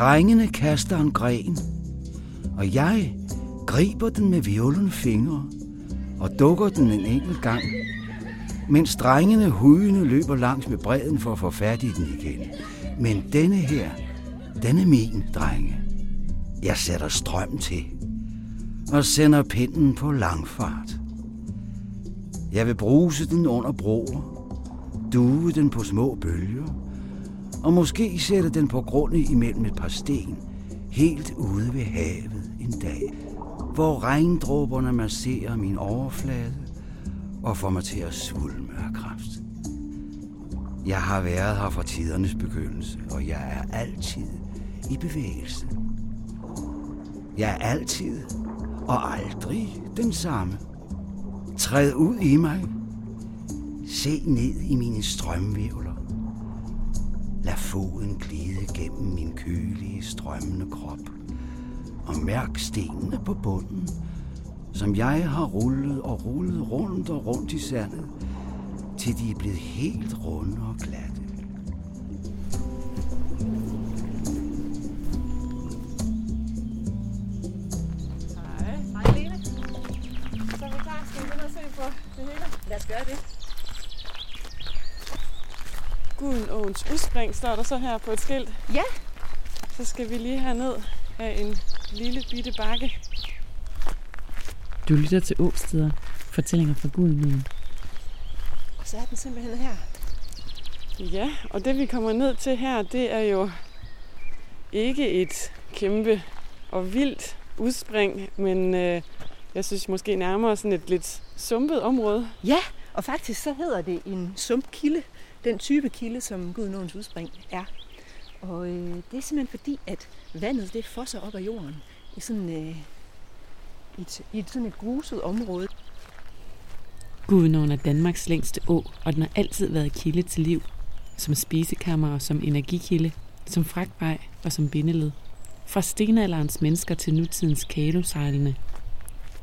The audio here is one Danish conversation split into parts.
Drengene kaster en gren, og jeg griber den med violen fingre og dukker den en enkelt gang, mens drengene hujende løber langs med bredden for at få fat i den igen. Men denne her, den er min, drenge. Jeg sætter strøm til og sender pinden på langfart. Jeg vil bruse den under broer, due den på små bølger, og måske sætte den på grunde imellem et par sten, helt ude ved havet en dag, hvor regndråberne masserer min overflade og får mig til at svulme af kraft. Jeg har været her fra tidernes begyndelse, og jeg er altid i bevægelse. Jeg er altid og aldrig den samme. Træd ud i mig. Se ned i mine strømvævler. Lad foden glide gennem min kølige, strømmende krop. Og mærk stenene på bunden, som jeg har rullet og rullet rundt og rundt i sandet, til de er blevet helt runde og glatte. Hej. Hej Lene. Så er vi klar. Skal vi begynde at se på det hele? Lad os gøre det. Gudenåens udspring står der så her på et skilt. Ja. Så skal vi lige herned af en lille bitte bakke. Du lytter til Åsteder, fortællinger fra Gudenåen. Og så er den simpelthen her. Ja, og det vi kommer ned til her, det er jo ikke et kæmpe og vildt udspring, men øh, jeg synes måske nærmere sådan et lidt sumpet område. Ja, og faktisk så hedder det en sumpkilde. Den type kilde, som Gudenåens udspring er. Og øh, det er simpelthen fordi, at vandet det fosser op af jorden i sådan, øh, i et, i et, sådan et gruset område. Gudenåen er Danmarks længste å, og den har altid været kilde til liv. Som spisekammer og som energikilde, som fragtvej og som bindeled. Fra stenalderens mennesker til nutidens kalosejlende.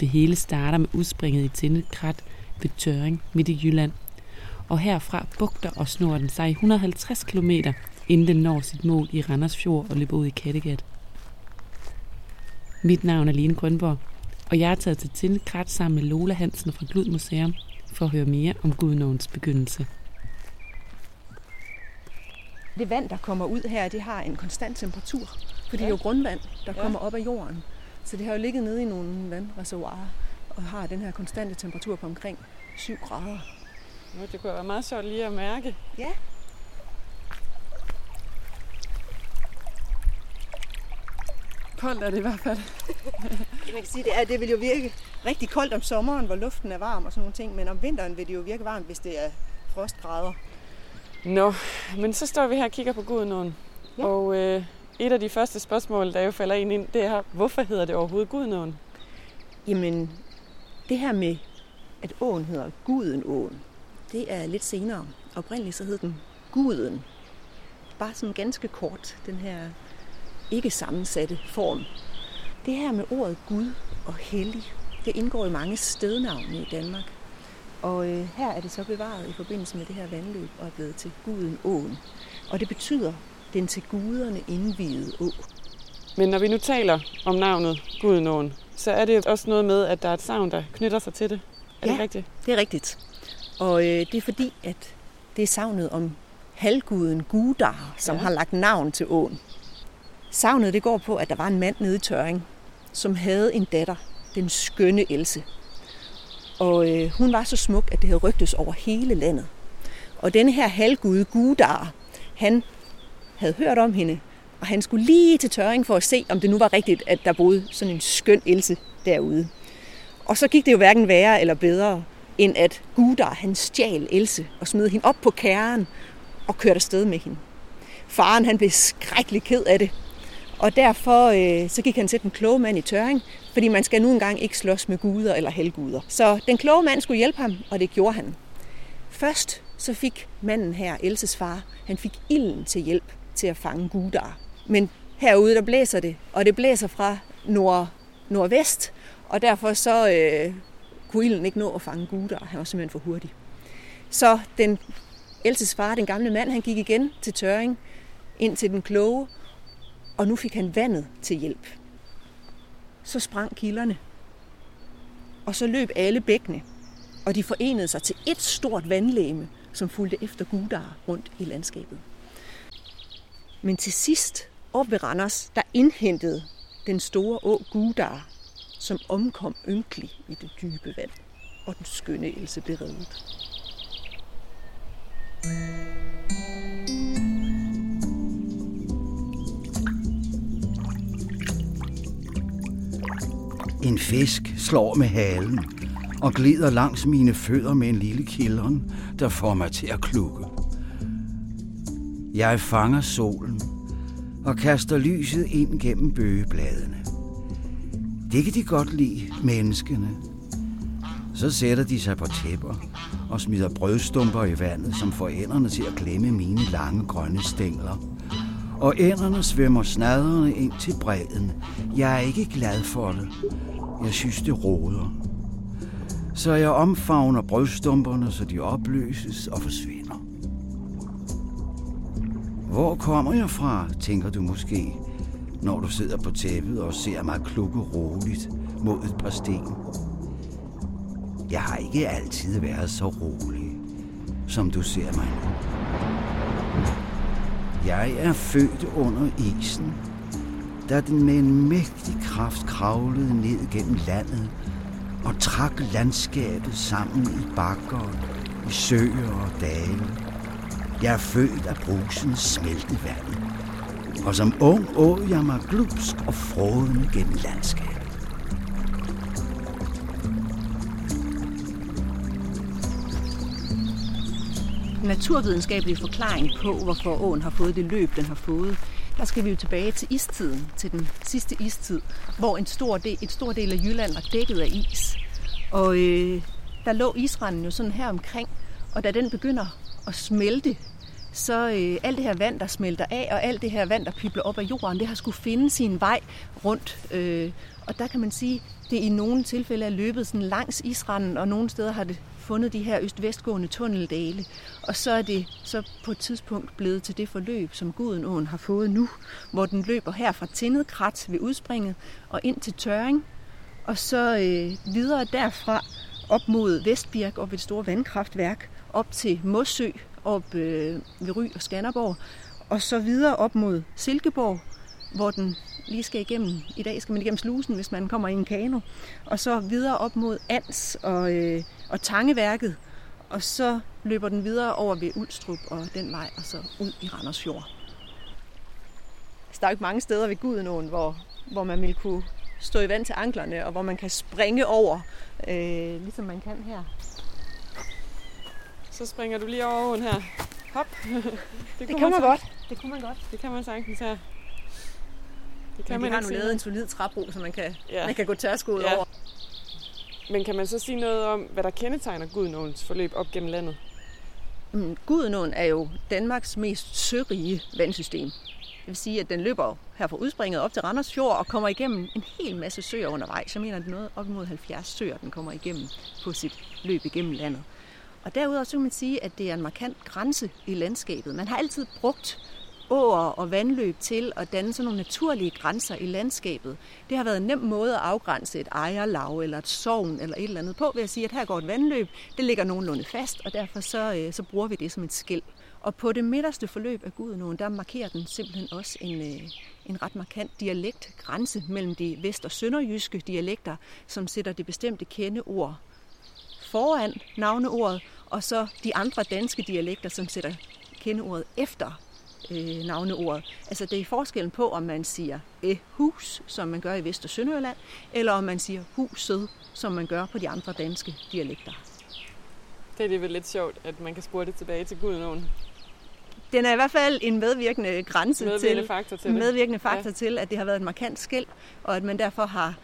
Det hele starter med udspringet i Tindet Krat ved Tøring midt i Jylland. Og herfra bugter og snor den sig i 150 km, inden den når sit mål i Randers Fjord og løber ud i Kattegat. Mit navn er Line Grønborg, og jeg er taget til Tindet Krat sammen med Lola Hansen fra Glud Museum for at høre mere om Gudenåens begyndelse. Det vand, der kommer ud her, det har en konstant temperatur. For det er jo grundvand, der Ja. kommer op af jorden. Så det har jo ligget nede i nogle vandreservoirer og har den her konstante temperatur på omkring 7 grader. Nu, det kunne være meget sjovt lige at mærke. Ja. Koldt er det i hvert fald. Det, man kan sige, det, er, det vil jo virke rigtig koldt om sommeren, hvor luften er varm og sådan nogle ting, men om vinteren vil det jo virke varmt, hvis det er frostgrader. Nå, men så står vi her og kigger på Gudenåen. Ja. Og øh, et af de første spørgsmål, der jo falder ind ind, det er, hvorfor hedder det overhovedet Gudenåen? Jamen, det her med, at åen hedder Gudenåen, det er lidt senere. Oprindeligt så hed den Guden. Bare sådan ganske kort, den her ikke sammensatte form. Det her med ordet Gud og hellig, det indgår i mange stednavne i Danmark. Og øh, her er det så bevaret i forbindelse med det her vandløb og er blevet til Gudenåen. Og det betyder den til guderne indviede å. Men når vi nu taler om navnet Gudenåen, så er det også noget med, at der er et savn, der knytter sig til det. Er det Ja. rigtigt? Det er rigtigt. Og øh, det er fordi, at det er savnet om halvguden Gudar, som Ja. har lagt navn til åen. Savnet det går på, at der var en mand nede i Tøring, som havde en datter, den skønne Else. Og øh, hun var så smuk, at det havde rygtes over hele landet. Og denne her halvgud Gudar, han havde hørt om hende, og han skulle lige til Tøring for at se, om det nu var rigtigt, at der boede sådan en skøn Else derude. Og så gik det jo hverken værre eller bedre, end at Gudar han stjal Else og smed hende op på kæren og kørte afsted med hende. Faren han blev skrækkelig ked af det, og derfor øh, så gik han til den kloge mand i tøring, fordi man skal nu engang ikke slås med guder eller helguder. Så den kloge mand skulle hjælpe ham, og det gjorde han. Først så fik manden her, Elses far, han fik ilden til hjælp til at fange Gudar. Men herude der blæser det, og det blæser fra nord, nordvest, og derfor så øh, kunne ilden ikke nå at fange guder, Han var simpelthen for hurtig. Så den Elses far, den gamle mand, han gik igen til tørring, ind til den kloge, Og nu fik han vandet til hjælp. Så sprang kilderne. Og så løb alle bækkene. Og de forenede sig til et stort vandlæme, som fulgte efter Gudar rundt i landskabet. Men til sidst, op ved Randers, der indhentede den store å Gudar, som omkom ynkelig i det dybe vand, og den skønne Else blev reddet. En fisk slår med halen og glider langs mine fødder med en lille kilderen, der får mig til at klukke. Jeg fanger solen og kaster lyset ind gennem bøgebladene. Det kan de godt lide, menneskene. Så sætter de sig på tæpper og smider brødstumper i vandet, som får ænderne til at klemme mine lange grønne stængler. Og ænderne svømmer snadrende ind til bredden. Jeg er ikke glad for det. Jeg synes, det råder. Så jeg omfavner brødstumperne, så de opløses og forsvinder. Hvor kommer jeg fra, tænker du måske, når du sidder på tæppet og ser mig klukke roligt mod et par sten. Jeg har ikke altid været så rolig, som du ser mig nu. Jeg er født under isen, da den med en mægtig kraft kravlede ned gennem landet og trak landskabet sammen i bakker, i søer og dale. Jeg er født af brusens smeltevand, og som ung åg jeg mig glusk og frodende gennem landskabet. naturvidenskabelig forklaring på, hvorfor åen har fået det løb, den har fået, der skal vi jo tilbage til istiden, til den sidste istid, hvor en stor del, et stor del af Jylland var dækket af is. Og øh, der lå isranden jo sådan her omkring, og da den begynder at smelte, så øh, alt det her vand, der smelter af, og alt det her vand, der pibler op af jorden, det har skulle finde sin vej rundt. Øh, og der kan man sige, det i nogle tilfælde er løbet sådan langs isranden, og nogle steder har det fundet de her øst-vestgående tunneldale. Og så er det så på et tidspunkt blevet til det forløb, som Gudenåen har fået nu, hvor den løber her fra Tindet Krat ved udspringet og ind til Tøring, og så øh, videre derfra op mod Vestbirk, og ved et store vandkraftværk, op til Mossø, op øh, ved Ry og Skanderborg, og så videre op mod Silkeborg, hvor den lige skal igennem. I dag skal man igennem slusen, hvis man kommer i en kano. Og så videre op mod Ans og, øh, og Tangeværket. Og så løber den videre over ved Ulstrup og den vej, og så ud i Randersfjord. Så der er jo ikke mange steder ved Gudenåen, hvor, hvor man vil kunne stå i vand til anklerne, og hvor man kan springe over, øh, ligesom man kan her. Så springer du lige over åen her. Hop. det, det kan man, man godt. Det kunne man godt. Det kan man sagtens her. Det kan Men man de har nu lavet en solid træbro, så man kan, ja. man kan gå tørskoet ja. over. Men kan man så sige noget om, hvad der kendetegner Gudenåens forløb op gennem landet? Mm, Gudenåen er jo Danmarks mest sørige vandsystem. Det vil sige, at den løber her fra udspringet op til Randers Fjord og kommer igennem en hel masse søer undervejs. Jeg mener, det er noget op imod 70 søer, den kommer igennem på sit løb igennem landet. Og derudover så kan man sige, at det er en markant grænse i landskabet. Man har altid brugt åer og vandløb til at danne sådan nogle naturlige grænser i landskabet. Det har været en nem måde at afgrænse et ejerlag eller et sovn eller et eller andet på ved at sige, at her går et vandløb, det ligger nogenlunde fast, og derfor så, øh, så bruger vi det som et skæld. Og på det midterste forløb af Gudenåen, der markerer den simpelthen også en, øh, en ret markant dialektgrænse mellem de vest- og sønderjyske dialekter, som sætter det bestemte kendeord foran navneordet, og så de andre danske dialekter, som sætter kendeordet efter øh, navneordet. Altså det er forskellen på, om man siger eh, hus, som man gør i Vest- og Sønderjylland, eller om man siger huset, som man gør på de andre danske dialekter. Det er det vel lidt sjovt, at man kan spore det tilbage til Gudenåen. Den er i hvert fald en medvirkende grænse medvirkende til, faktor til, medvirkende faktor ja. til, at det har været et markant skæld, og at man derfor har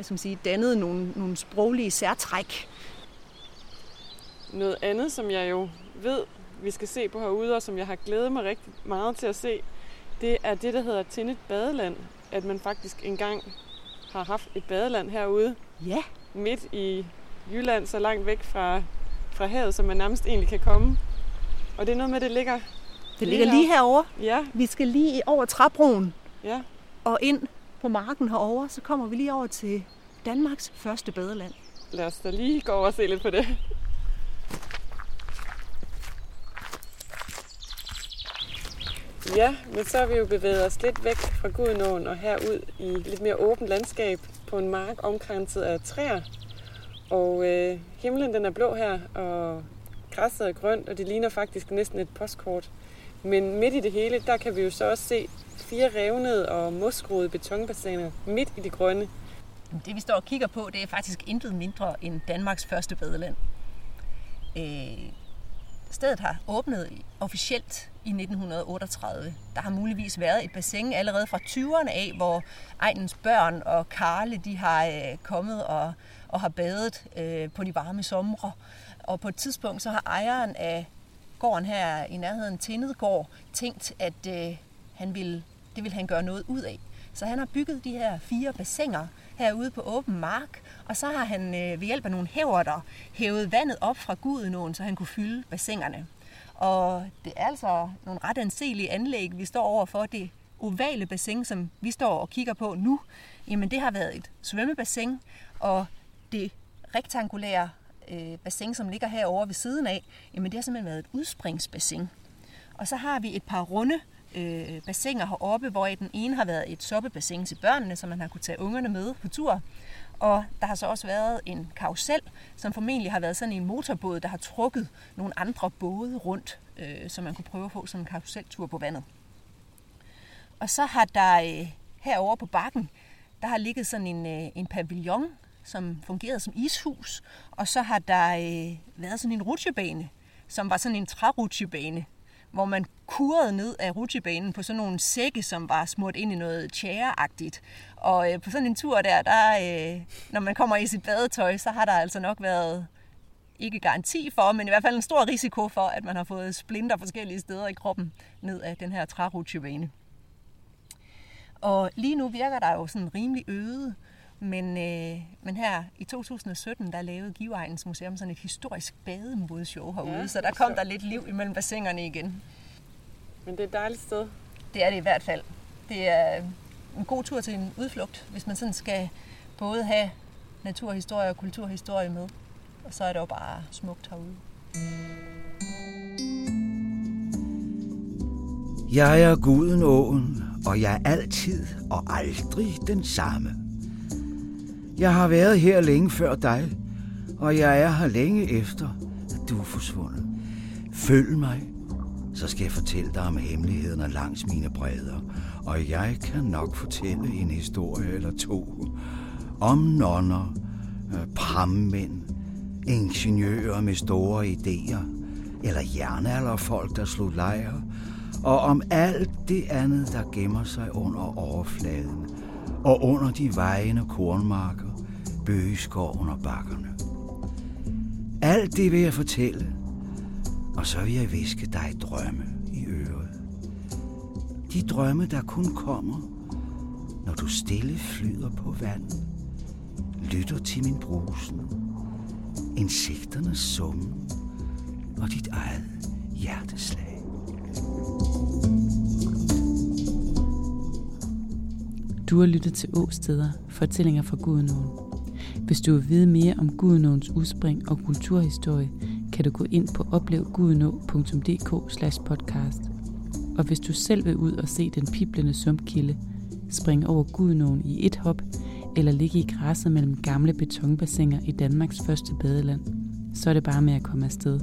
hvad skal man sige, dannet nogle, nogle sproglige særtræk. Noget andet, som jeg jo ved vi skal se på herude, og som jeg har glædet mig rigtig meget til at se, det er det, der hedder Tinnet Badeland. At man faktisk engang har haft et badeland herude. Ja. Midt i Jylland, så langt væk fra, fra havet, som man nærmest egentlig kan komme. Og det er noget med, at det ligger Det ligger lige herovre. Ja, Vi skal lige over træbroen ja. og ind på marken herovre, så kommer vi lige over til Danmarks første badeland. Lad os da lige gå over og se lidt på det. Ja, men så har vi jo bevæget os lidt væk fra Gudenåen og herud i lidt mere åbent landskab på en mark omkranset af træer. Og øh, himlen den er blå her, og græsset er grønt, og det ligner faktisk næsten et postkort. Men midt i det hele, der kan vi jo så også se fire revnede og mosgroede betonbassiner midt i det grønne. Det vi står og kigger på, det er faktisk intet mindre end Danmarks første badeland. Øh, stedet har åbnet officielt i 1938. Der har muligvis været et bassin allerede fra 20'erne af, hvor egnens børn og Karle de har øh, kommet og, og har badet øh, på de varme somre. Og på et tidspunkt så har ejeren af gården her i nærheden Tindedgård tænkt, at øh, han ville, det ville han gøre noget ud af. Så han har bygget de her fire bassiner herude på åben mark, og så har han øh, ved hjælp af nogle hæverter hævet vandet op fra Gudenåen, så han kunne fylde bassinerne. Og det er altså nogle ret anselige anlæg, vi står over for. Det ovale bassin, som vi står og kigger på nu, jamen det har været et svømmebassin, og det rektangulære øh, bassin, som ligger herovre ved siden af, jamen det har simpelthen været et udspringsbassin. Og så har vi et par runde øh, bassiner heroppe, hvor den ene har været et soppebassin til børnene, så man har kunne tage ungerne med på tur. Og der har så også været en karusel, som formentlig har været sådan en motorbåd, der har trukket nogle andre både rundt, øh, så man kunne prøve at få sådan en karuseltur på vandet. Og så har der øh, herovre på bakken, der har ligget sådan en, øh, en pavillon, som fungerede som ishus. Og så har der øh, været sådan en rutsjebane, som var sådan en trærutsjebane, hvor man kurede ned af rutsjebanen på sådan nogle sække, som var smurt ind i noget tjæreagtigt. Og øh, på sådan en tur der, der øh, når man kommer i sit badetøj, så har der altså nok været ikke garanti for, men i hvert fald en stor risiko for, at man har fået splinter forskellige steder i kroppen ned af den her trærutsjebane. Og lige nu virker der jo sådan rimelig øde, men, øh, men her i 2017, der lavede Giveegnens Museum sådan et historisk bademodshow herude, Ja, så der kom der lidt liv imellem bassinerne igen. Men det er et dejligt sted. Det er det i hvert fald. Det er en god tur til en udflugt, hvis man sådan skal både have naturhistorie og kulturhistorie med. Og så er det jo bare smukt herude. Jeg er guden åen, og jeg er altid og aldrig den samme. Jeg har været her længe før dig, og jeg er her længe efter, at du er forsvundet. Følg mig, så skal jeg fortælle dig om hemmelighederne langs mine bredder, og jeg kan nok fortælle en historie eller to om nonner, øh, prammænd, ingeniører med store idéer, eller jernalderfolk, der slog lejre, og om alt det andet, der gemmer sig under overfladen, og under de vejende kornmarker, bøgeskoven og bakkerne. Alt det vil jeg fortælle, og så vil jeg viske dig drømme i øret. De drømme, der kun kommer, når du stille flyder på vand, lytter til min brusen, insekternes summen og dit eget hjerteslag. Du har lyttet til Åsteder, fortællinger fra Gudenåen. Hvis du vil vide mere om Gudenåens udspring og kulturhistorie, kan du gå ind på oplevgudenå.dk podcast. Og hvis du selv vil ud og se den piblende sumpkilde, springe over Gudenåen i et hop, eller ligge i græsset mellem gamle betonbassiner i Danmarks første badeland, så er det bare med at komme afsted.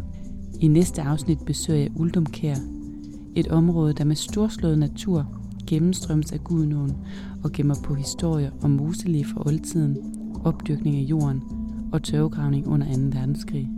I næste afsnit besøger jeg Uldumkær, et område, der med storslået natur gennemstrømmes af Gudenåen og gemmer på historier om museliv fra oldtiden, opdyrkning af jorden og tørvegravning under 2. verdenskrig.